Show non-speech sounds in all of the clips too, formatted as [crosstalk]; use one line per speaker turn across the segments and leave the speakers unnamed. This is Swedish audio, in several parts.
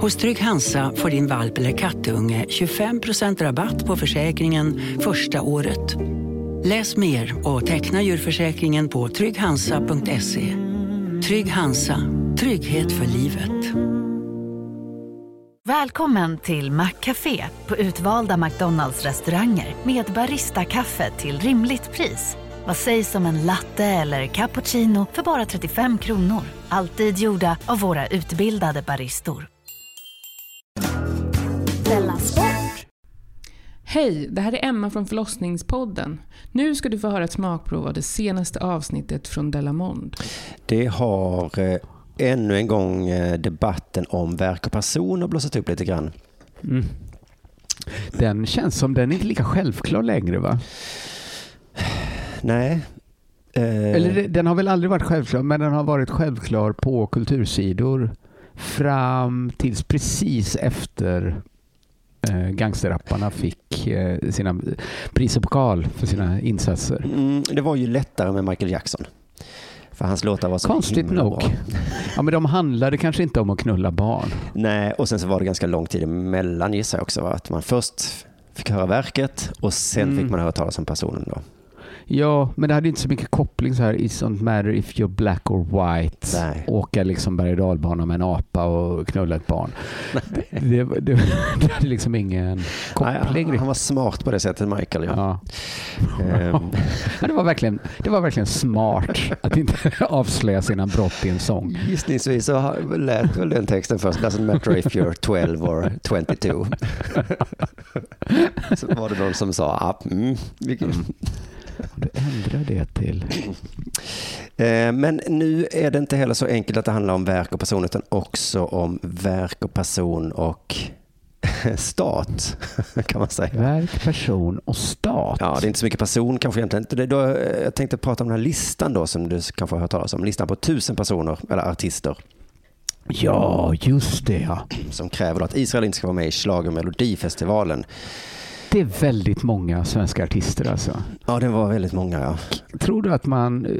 Hos Trygg Hansa får din valp eller kattunge 25% rabatt på försäkringen första året. Läs mer och teckna djurförsäkringen på trygghansa.se. Trygg Hansa, trygghet för livet.
Välkommen till Maccafé på utvalda McDonalds restauranger med Baristakaffe till rimligt pris. Vad sägs om en latte eller cappuccino för bara 35 kronor? Alltid gjorda av våra utbildade baristor.
Hej, det här är Emma från förlossningspodden. Nu ska du få höra ett smakprov av det senaste avsnittet från Delamond.
Det har eh, ännu en gång eh, debatten om verk och person blossat upp lite grann.
Mm. Den känns som den är inte lika självklar längre va?
Nej. Eh,
Eller den har väl aldrig varit självklar, men den har varit självklar på kultursidor fram tills precis efter eh, gangsterrapparna fick eh, sina pris och pokal för sina insatser.
mm, det var ju lättare med Michael Jackson. För hans låtar var så
Konstigt
himla
nog.
bra.
Ja, men de handlade kanske inte om att knulla barn.
Nej, och sen så var det ganska lång tid emellan gissar jag också. Va? Att man först fick höra verket och sen
Mm.
fick man höra talas om personen. Då.
Ja, men det hade inte så mycket koppling så här. It don't matter if you're black or white.
Nej.
Åka liksom berg och dalbana med en apa och knulla ett barn. Det, det, [laughs] det, hade liksom ingen koppling.
Nej, han var smart på det sättet, Michael. Ja.
Ja.
Ehm, [laughs]
Ja, det, var verkligen, det var verkligen smart att inte [laughs] avslöja sina brott i en sång.
Gissningsvis så lät väl den texten först. Doesn't matter if you're 12 or 22. så var det någon som sa, ah, mm, vilken,
Du ändrar det till...
Eh, Men nu är det inte heller så enkelt att det handlar om verk och person utan också om verk och person och [laughs] stat kan man säga.
Verk, person och stat.
Ja, det är inte så mycket person kanske egentligen. Det är då, eh, jag tänkte prata om den här listan då som du kanske har hört talas om. Listan på tusen personer eller artister
Ja, just det ja.
som kräver att Israel inte ska vara med i Schlager Melodifestivalen.
Det är väldigt många svenska artister alltså.
Ja, det var väldigt många ja.
Tror du att man, eh,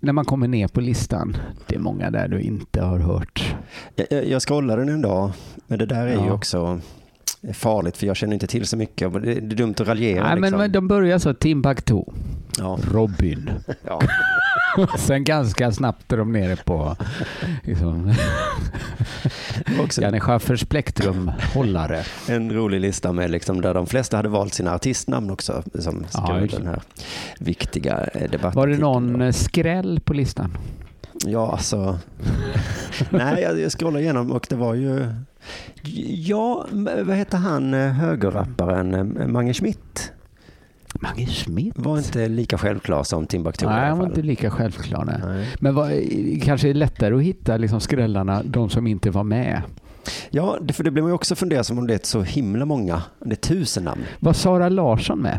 när man kommer ner på listan, det är många där du inte har hört?
Jag, jag, jag scrollade den en dag, men det där är ju
Ja.
också farligt för jag känner inte till så mycket. Det, är dumt att raljera.
Nej, men,
liksom.
men de börjar så, Timbuktu,
ja.
Robin.
Ja. [laughs]
Sen ganska snabbt är de nere på liksom, [laughs] Janne Schaffers plektrumhållare.
en rolig lista med liksom där de flesta hade valt sina artistnamn också som
Ja,
den här viktiga eh, debatten.
Var det någon eh, skräll på listan?
Ja, alltså. [laughs] Nej, jag, scrollade igenom och det var ju. Ja, vad heter han eh, högerrapparen Mange Schmidt?
Mange Schmidt?
Var inte lika självklar som Timbuktu
Nej, han var inte lika självklar. Nej.
Nej.
Men vad, kanske är det lättare att hitta liksom skrällarna, de som inte var med.
Ja, det, för det blir man ju också fundersam om det är så himla många. Det är tusen namn.
Var Sara Larsson med?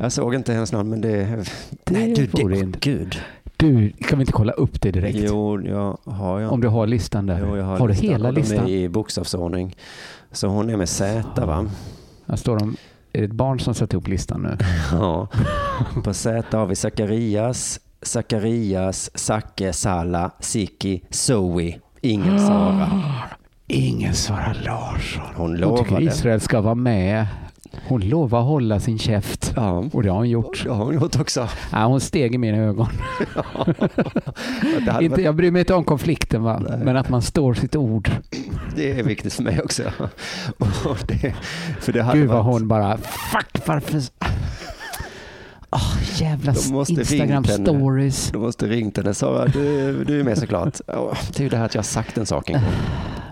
Jag såg inte hennes namn, men det...
Det
Nej, du, det,
inte-
gud.
Du, kan vi inte kolla upp det direkt?
Jo, jag har jag.
Om du har listan där.
Jo, jag har,
har du
listan.
hela
Och de
listan?
är i bokstavsordning. Så hon är med Z, va?
Här står de. Är det ett barn som satt upp listan nu? [laughs]
Ja. På Z har vi Zacharias, Zacharias, Zacke, Salla, Siki, Zoe, ingen Sara. [gasps]
Ingen Sara Larsson.
Hon
Hon tycker
lovade.
Israel ska vara med. Hon lovar hålla sin käft.
Ja,
Och det har hon gjort.
har hon gjort också.
Ja, hon steg i mina ögon. [laughs]
Hade
Inte, jag bryr mig inte om konflikten, va? men att man står sitt ord.
det är viktigt för mig också. Och det, för det hade
Gud vad
varit-
hon bara, fuck varför... Oh, jävla Instagram stories.
De måste ringt henne. Sara, du, du är med såklart. Åh, Det är ju det här att jag har sagt en sak en gång.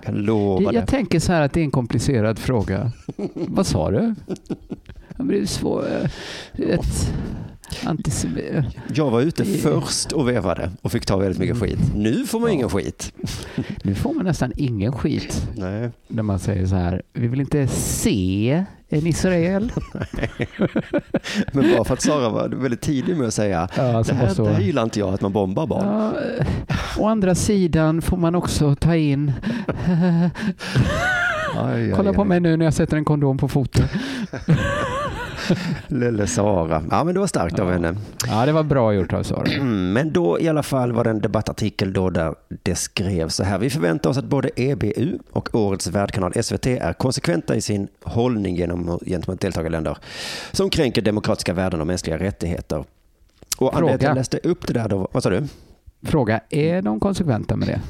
Jag lovar
Jag
det.
tänker så här att det är en komplicerad fråga. Vad sa du? [laughs] Det är svår, ett,
Jag var ute först och vevade och fick ta väldigt mycket skit. Nu får man ingen skit. [laughs]
Nu får man nästan ingen skit
Nej.
när man säger så här. Vi vill inte se en Israel. [laughs]
Men bara för att Sara var väldigt tidig med att säga
Ja,
det här
var
det här
så.
gillar inte jag att man bombar barn.
Ja, eh, å andra sidan får man också ta in [laughs]
Aj, aj,
Kolla på
aj.
mig nu när jag sätter en kondom på foten. [laughs]
Lille Sara. Ja, men det var starkt av
Ja.
henne.
Ja, det var bra gjort av Sara.
Mm, Men då i alla fall var det en debattartikel då där det skrevs så här. Vi förväntar oss att både EBU och årets värdkanal SVT är konsekventa i sin hållning genom, gentemot deltagarländer som kränker demokratiska värden och mänskliga rättigheter. Och att jag läste upp det där då, vad sa du?
Fråga, är de konsekventa med det?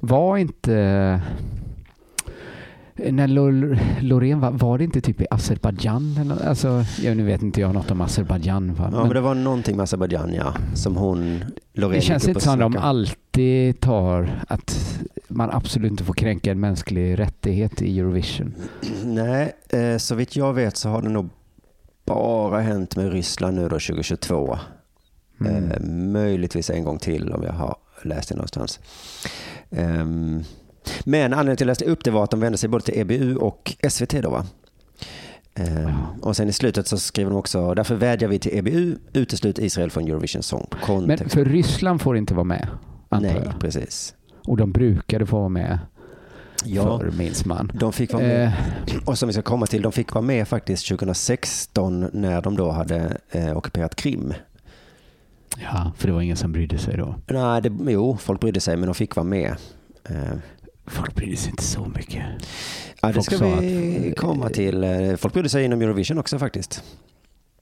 Var inte... När Lor- Loreen var, var det inte typ i Azerbajdzjan? Alltså, ja, nu vet inte jag något om Azerbajdzjan.
Ja,
Men
men det var någonting med Azerbajdzjan, ja, som hon, Loreen
det känns inte som de alltid tar att man absolut inte får kränka en mänsklig rättighet i Eurovision. [clears throat]
Nej, eh, så vitt jag vet så har det nog bara hänt med Ryssland nu då 2022.
Mm.
Eh, möjligtvis en gång till om jag har läst det någonstans. Ehm, men anledningen till att jag läste upp det var att de vände sig både till EBU och SVT då va? Ehm,
Ja.
Och sen i slutet så skriver de också, därför vädjar vi till EBU, uteslut Israel från Eurovision Song
Men
Contest.
för Ryssland får inte vara med,
Nej,
jag.
precis.
Och de brukade få vara med
Ja,
för minns man.
de fick vara med.
Eh,
Och som vi ska komma till, de fick vara med faktiskt 2016 när de då hade eh, ockuperat Krim.
ja, för det var ingen som brydde sig då.
Nej, det, jo, folk brydde sig men de fick vara med. Eh,
Folk brydde sig inte så mycket.
ja, det ska vi
att-
komma till. Eh, Folk brydde sig inom Eurovision också faktiskt.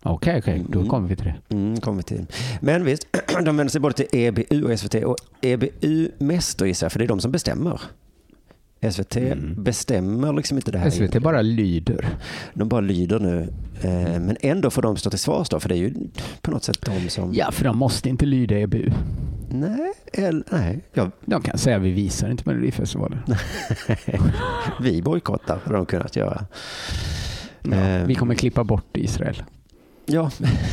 Okej, okej, då
Mm.
kommer vi till det.
Mm, kommer vi till. Men visst, [clears throat] de vänder sig både till EBU och SVT. Och EBU mest då gissar jag, för det är de som bestämmer. SVT
Mm.
bestämmer liksom inte det här.
SVT bara lyder.
De bara lyder nu. Eh, Men ändå får de stå till svars då, för det är ju på något sätt de som...
Ja, för de måste inte lyda EBU.
Nej, eller, nej. Ja,
De kan säga vi visar inte Melodifestivalen. [laughs]
vi bojkottar, har de kunnat göra.
Ja,
Eh,
vi kommer klippa bort Israel,
Ja,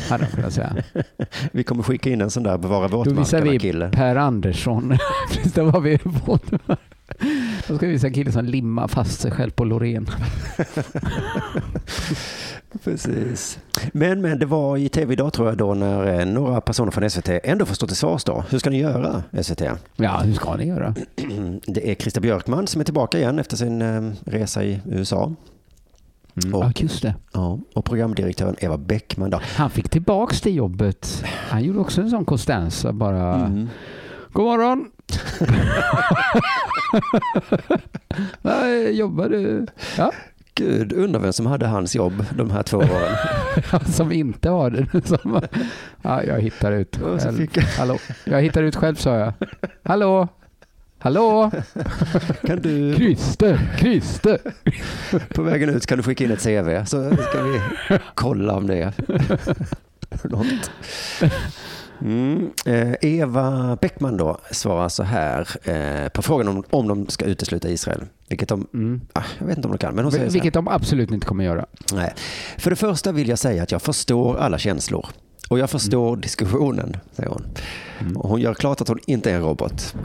hade de kunnat säga. [laughs]
vi kommer skicka in en sån där bevara
Då visar
våtmarkerna-kille.
vi Per Andersson. Precis, det var vi på. Då ska vi visa en kille som limmar fast sig själv på Loreen. [laughs]
Precis. Men, men det var i tv idag tror jag då när eh, några personer från SVT ändå får stå till svars då. Hur ska ni göra SVT?
Ja, hur ska ni göra? [clears throat]
Det är Christer Björkman som är tillbaka igen efter sin eh, resa i USA.
Mm.
Och-
Ja, just det.
Ja, och programdirektören Eva Bäckman då.
Han fick tillbaks det jobbet. Han gjorde också en sån Costanza bara.
Mm.
God morgon! [laughs] Nej, jobbar du? Ja,
Gud, undrar vem som hade hans jobb de här två åren. [laughs]
som inte har det. [laughs] Som, ja, jag hittar ut själv. Hallå? Jag hittar ut själv sa jag. Hallå? Hallå?
kan du,
Christer? Christer?
på vägen ut kan du skicka in ett CV så ska vi kolla om det är något. Mm. Eh, Eva Bäckman då svarar så här eh, på frågan om, om de ska utesluta Israel. Vilket de,
Mm.
ah, jag vet inte om de kan, men hon säger.
Vilket de absolut inte kommer göra.
Nej. För det första vill jag säga att jag förstår alla känslor. Och jag förstår diskussionen, säger hon.
Mm.
Hon gör klart att hon inte är en robot.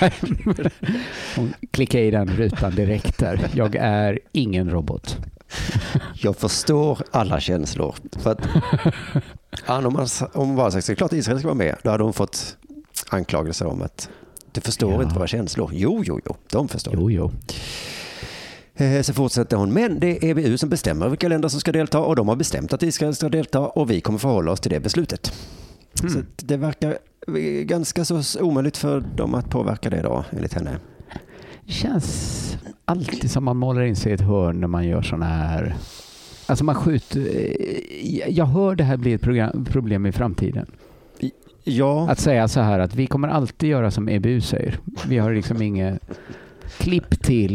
[laughs]
Hon klickar i den rutan direkt där. Jag är ingen robot.
Jag förstår alla känslor. För att, [laughs] ja, om, man, om man bara sagt att det är klart Israel ska vara med, då hade hon fått anklagelser om att du förstår
Ja.
inte våra känslor. Jo, jo, jo, de förstår.
Jo, jo.
Eh, Så fortsätter hon, men det är EBU som bestämmer vilka länder som ska delta och de har bestämt att Israel ska delta och vi kommer förhålla oss till det beslutet.
Mm.
Så det verkar eh, ganska så omöjligt för dem att påverka det då, enligt henne.
Det känns alltid som man målar in sig i ett hörn när man gör sådana här... Alltså man skjuter... eh, Jag hör det här bli ett program, problem i framtiden.
Ja,
Att säga så här att vi kommer alltid göra som EBU säger. Vi har liksom inget klipp till.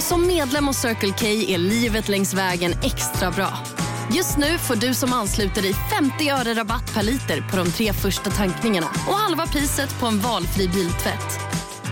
Som medlem hos Circle K är livet längs vägen extra bra. Just nu får du som ansluter dig 50 öre rabatt per liter på de tre första tankningarna och halva priset på en valfri biltvätt.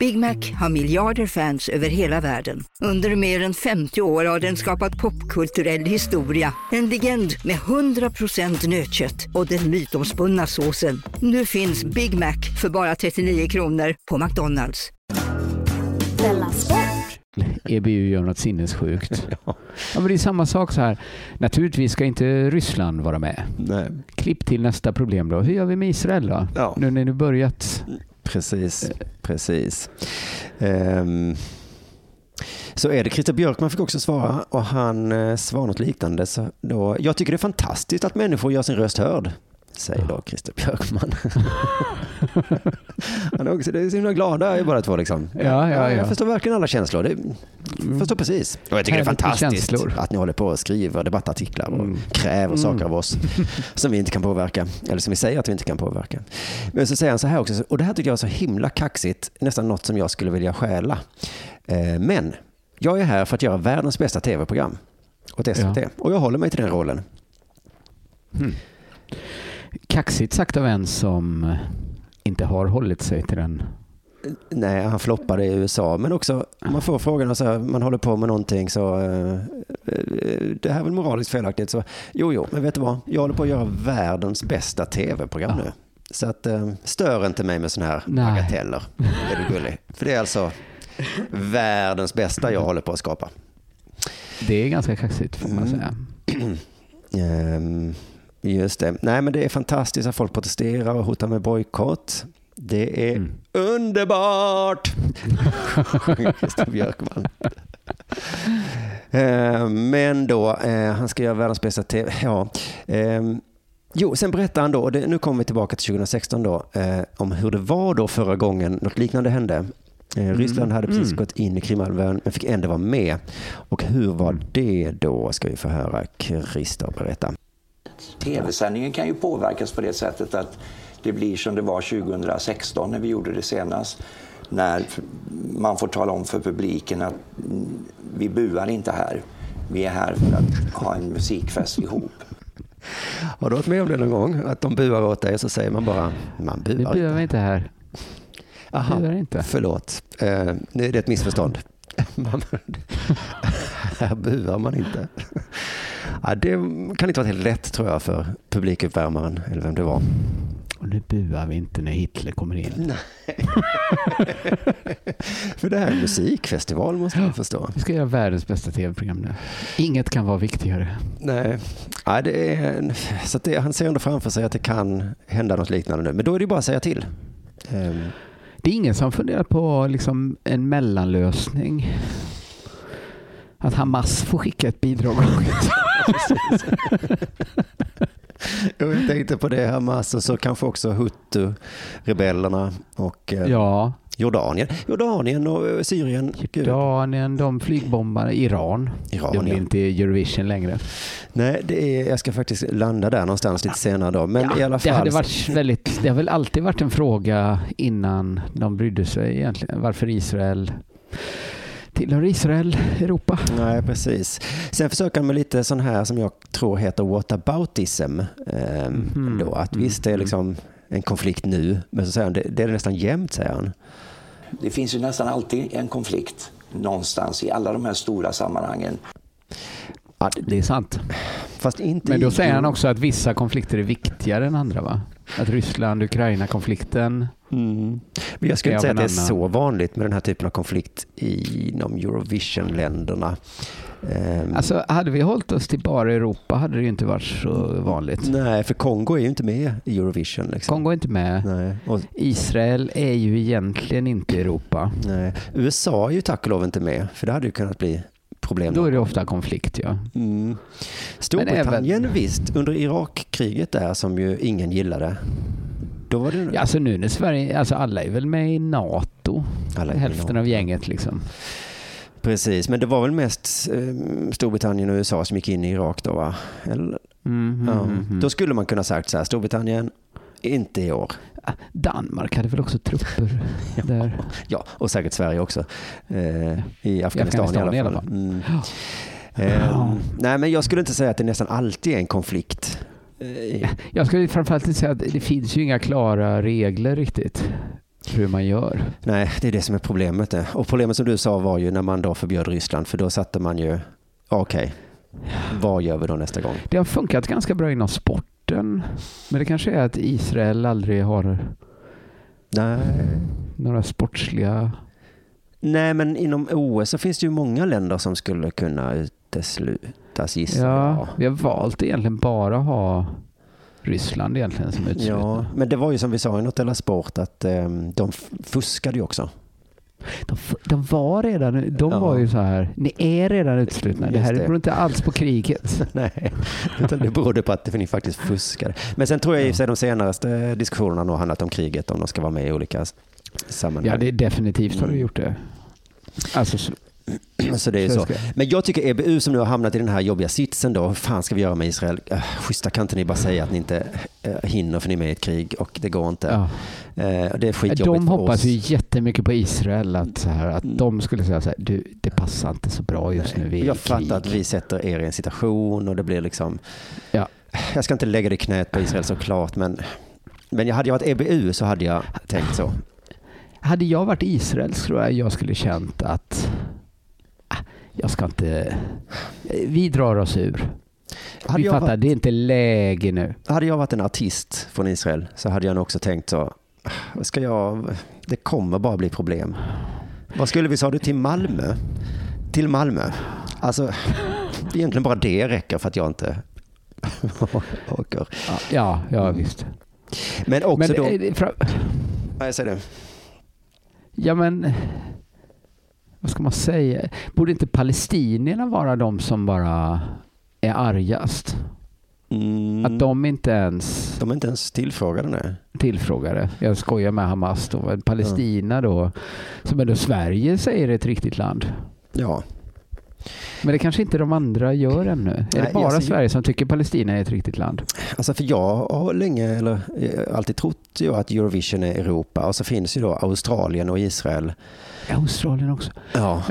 Big Mac har miljarder fans över hela världen. Under mer än 50 år har den skapat popkulturell historia. En legend med 100% nötkött och den mytomspunna såsen. Nu finns Big Mac för bara 39 kronor på McDonalds.
EBU gör något sinnessjukt. [laughs] ja. men det är samma sak så här. Naturligtvis ska inte Ryssland vara med.
Nej.
Klipp till nästa problem då. Hur gör vi med Israel då?
Ja.
Nu när du börjat.
Precis, precis. Ehm, så är det. Christer Björkman fick också svara och han eh, svarade något liknande. Så då, jag tycker det är fantastiskt att människor gör sin röst hörd. Säger då Christer Björkman. [laughs] han är också, det är så himla glada båda två liksom.
Ja, ja, ja.
Jag förstår verkligen alla känslor. Det, förstår precis. Och jag tycker det är
Härligt
fantastiskt
känslor.
att ni håller på och skriver debattartiklar och
Mm.
kräver saker av oss [laughs] som vi inte kan påverka. Eller som vi säger att vi inte kan påverka. Men så säger han så här också, och det här tycker jag är så himla kaxigt, nästan något som jag skulle vilja stjäla. Eh, Men jag är här för att göra världens bästa tv-program åt SVT.
Ja.
Och jag håller mig till den rollen.
Kaxigt sagt av en som inte har hållit sig till den.
Nej, han floppade i USA. Men också, man får frågan så här, man håller på med någonting så, eh, eh, det här är väl moraliskt felaktigt. Så, jo, jo, men vet du vad? Jag håller på att göra världens bästa tv-program nu. Så att, eh, stör inte mig med sådana här
Nej.
bagateller. Är du gullig? För det är alltså världens bästa jag håller på att skapa.
Det är ganska kaxigt får man
Mm.
säga. [clears throat]
Ehm, just det. Nej, men det är fantastiskt att folk protesterar och hotar med bojkott. Det är
Mm.
underbart! [laughs] Christer Björkman. Ehm, men då, eh, han ska göra världens bästa tv. Ja. Ehm, jo, sen berättar han då, och det, nu kommer vi tillbaka till 2016 då, eh, om hur det var då förra gången något liknande hände. Eh, Ryssland hade precis
Mm.
gått in i Krimhalvön men fick ändå vara med. Och hur var det då, ska vi få höra Christer berätta.
Tv-sändningen kan ju påverkas på det sättet att det blir som det var 2016 när vi gjorde det senast. När man får tala om för publiken att vi buar inte här. Vi är här för att ha en musikfest ihop.
Har du varit med om det någon gång? Att de buar åt dig och så säger man bara, man
Vi
buar inte.
inte här.
Aha,
buar inte.
förlåt. Eh, det är ett missförstånd. [laughs] Man- [laughs] Här buar man inte. Ja, det kan inte vara helt lätt tror jag för publikuppvärmaren, eller vem det var.
Och nu buar vi inte när Hitler kommer in. [laughs]
För det här är en musikfestival måste man förstå.
Vi ska göra världens bästa tv-program nu. Inget kan vara viktigare.
Nej, ja, det är en, så att det, han ser ändå framför sig att det kan hända något liknande nu. Men då är det bara att säga till. Ehm,
Det är ingen som funderar på liksom en mellanlösning. Att Hamas får skicka ett bidrag. [laughs] [laughs]
Jag tänkte på det, Hamas och så kanske också Hutu-rebellerna och eh,
ja,
Jordanien. Jordanien och eh, Syrien.
Jordanien, de flygbombarna, Iran.
Iran,
Det blir
ja.
inte Eurovision längre.
Nej, det är, jag ska faktiskt landa där någonstans lite senare då. Men i alla
Det,
fall.
hade varit väldigt, det har väl alltid varit en fråga innan de brydde sig egentligen. Varför Israel tillhör Israel Europa?
Nej, precis. Sen försöker han med lite sån här som jag tror heter whataboutism. Eh,
Mhm.
då, att
Mm.
visst, det är liksom en konflikt nu, men så säger han, det, det är nästan jämnt, säger han.
Det finns ju nästan alltid en konflikt någonstans i alla de här stora sammanhangen.
Ja,
Det är sant.
fast inte
Men då
i-
säger han också att vissa konflikter är viktigare än andra va? Att Ryssland-Ukraina-konflikten
Mm. Men jag skulle inte säga att det är så vanligt med den här typen av konflikt inom Eurovision-länderna. Ehm,
Alltså hade vi hållit oss till bara Europa hade det inte varit så vanligt.
nej, för Kongo är ju inte med i Eurovision. Liksom.
Kongo är inte med.
Nej. Och,
Israel är ju egentligen inte Europa.
nej. USA är ju tack och lov inte med, för det hade ju kunnat bli problem.
Då är det ofta konflikt ja.
Mm. Storbritannien,
även-
visst, under Irakkriget där som ju ingen gillade. Då var det.
Alltså nu när Sverige, alltså alla är väl med i NATO.
I
Hälften
NATO.
av gänget liksom.
Precis, men det var väl mest eh, Storbritannien och USA som gick in i Irak då va? Eller,
Mm,
ja.
mm, mm.
Då skulle man kunna sagt så här, Storbritannien, inte i år.
Danmark hade väl också trupper [laughs] där.
Ja, och säkert Sverige också. Eh, I Afghanistan,
Afghanistan
i alla fall. Mm. Eh, nej, men jag skulle inte säga att det nästan alltid är en konflikt. Eh,
Jag skulle framförallt inte säga att det finns ju inga klara regler riktigt hur man gör.
Nej, det är det som är problemet. Och problemet som du sa var ju när man då förbjöd Ryssland, för då satte man ju, okej, vad gör vi då nästa gång?
Det har funkat ganska bra inom sporten. Men det kanske är att Israel aldrig har
Nej,
några sportsliga...
Nej men inom OS så finns det ju många länder som skulle kunna uteslutas gissar
Ja,
jag.
vi har valt egentligen bara ha Ryssland egentligen som utslutna.
Ja, men det var ju som vi sa i Nutella Sport att um, de fuskade ju också.
De, de var redan, de
Ja.
var ju så här, ni är redan utslutna. Det
Just
här
det.
beror inte alls på kriget. [laughs]
Nej, utan det berodde på att ni faktiskt fuskade. Men sen tror jag i och för sig de senaste diskussionerna har handlat om kriget, om de ska vara med i olika sammanhang.
Ja, det är definitivt har det gjort det. Alltså, [clears throat] så,
det är
Så
Men jag tycker EBU som nu har hamnat i den här jobbiga sitsen då, hur fan ska vi göra med Israel? Uh, schyssta, kan inte ni bara säga att ni inte uh, hinner för ni är med i ett krig och det går inte.
ja.
Eh, det är skitjobbigt
De hoppas ju jättemycket på Israel, att, så här, att de skulle säga så här, du, det passar inte så bra just nu, vi är i
Jag fattar
krig.
att vi sätter er i en situation och det blir liksom...
Ja.
Jag ska inte lägga det i knät på Israel såklart, men, men jag hade jag varit EBU så hade jag tänkt så.
Hade jag varit Israel så tror jag jag skulle känt att jag ska inte... Vi drar oss ur.
Hade
vi fattar,
varit-
det är inte läge nu.
Hade jag varit en artist från Israel så hade jag nog också tänkt så, "Ah, ska jag, det kommer bara bli problem. Vad skulle vi, sa du, till Malmö? Till Malmö? Alltså, [laughs] egentligen bara det räcker för att jag inte [laughs] åker.
Ja, ja visst.
Men också
Men,
då...
eh, fra-
jag säger det.
Ja men, vad ska man säga? Borde inte palestinierna vara de som bara är argast?
Mm,
Att de inte ens
de är inte ens tillfrågade nu.
tillfrågade. Jag skojar med Hamas då. Palestina då, som ändå Sverige säger är ett riktigt land.
Ja,
Men det kanske inte de andra gör ännu. Är
Nej,
det bara
alltså,
Sverige som tycker Palestina är ett riktigt land?
alltså för jag har länge, eller eh, alltid trott ju att Eurovision är Europa och så finns ju då Australien och Israel.
Australien också?
Ja,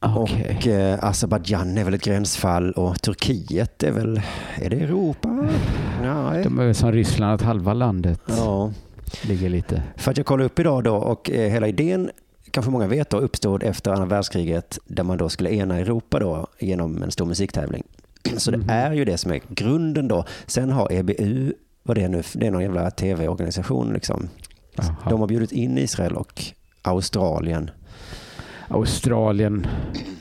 Okej.
och eh, Azerbajdzjan är väl ett gränsfall och Turkiet är väl, är det Europa? Nej.
De är väl som Ryssland, att halva landet
Ja,
ligger lite...
för att jag kollade upp idag då och eh, hela idén kanske många vet då, uppstod efter andra världskriget där man då skulle ena Europa då genom en stor musiktävling. Så
Mhm.
det är ju det som är grunden då. Sen har EBU, vad det är nu, det är någon jävla tv-organisation liksom. De har bjudit in Israel och Australien.
Australien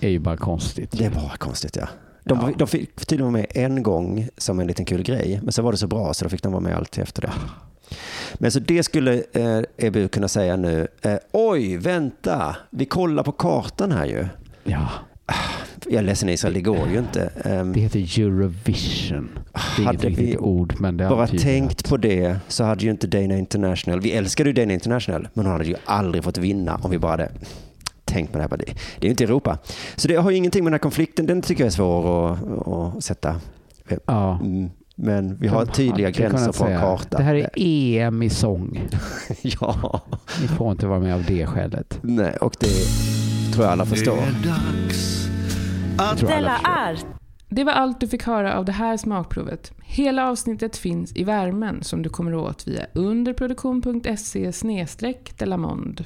är ju bara konstigt.
Det är bara konstigt ja. De,
Ja.
de fick tydligen vara med en gång som en liten kul grej, men så var det så bra så då fick de vara med alltid efter det. Men så det skulle eh, EBU kunna säga nu, eh, oj, vänta, vi kollar på kartan här ju.
Ja,
Jag är ledsen Israel, det går ju inte. Ehm,
det heter Eurovision. Det är inget
Hade
riktigt
vi
ord, men det
bara tänkt
att-
på det så hade ju inte Dana International, vi älskade ju Dana International, men hon hade ju aldrig fått vinna om vi bara hade tänkt på det här. Det, det är ju inte Europa. Så det har ju ingenting med den här konflikten, den tycker jag är svår att, att sätta.
Ja.
Mm, Men vi har tydliga gränser på en karta.
Det här är EM i sång. [laughs]
ja,
Ni får inte vara med av det skälet.
nej, och det tror jag alla förstår.
Jag tror alla
Della
förstår.
är
Det var allt du fick höra av det här smakprovet. Hela avsnittet finns i värmen som du kommer åt via underproduktion.se delamond.